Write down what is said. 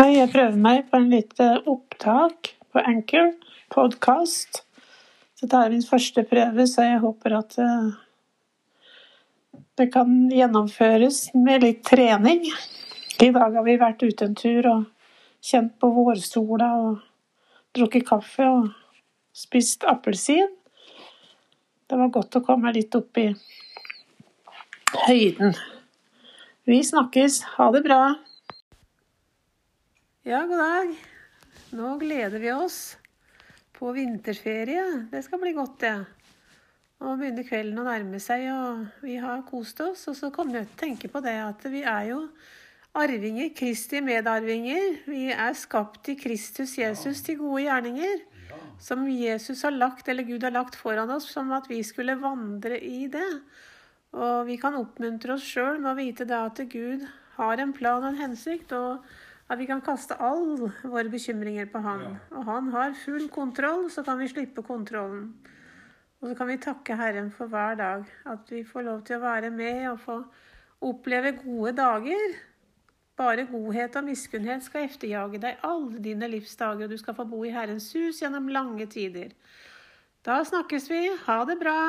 Hei, jeg prøver meg på en lite opptak på Anchor podkast. Dette er min første prøve, så jeg håper at eh, det kan gjennomføres med litt trening. I dag har vi vært ute en tur og kjent på vårsola og drukket kaffe og spist appelsin. Det var godt å komme litt opp i høyden. Vi snakkes. Ha det bra. Ja, god dag. Nå gleder vi oss på vinterferie. Det skal bli godt, det. Nå begynner kvelden å nærme seg, og vi har kost oss. Og så kommer jeg til å tenke på det at vi er jo arvinger, Kristi medarvinger. Vi er skapt i Kristus Jesus til gode gjerninger. Som Jesus har lagt, eller Gud har lagt foran oss, som at vi skulle vandre i det. Og vi kan oppmuntre oss sjøl med å vite det at Gud har en plan og en hensikt. og at vi kan kaste alle våre bekymringer på Han. Og Han har full kontroll, så kan vi slippe kontrollen. Og så kan vi takke Herren for hver dag. At vi får lov til å være med og få oppleve gode dager. Bare godhet og miskunnhet skal efterjage deg alle dine livsdager, og du skal få bo i Herrens hus gjennom lange tider. Da snakkes vi. Ha det bra.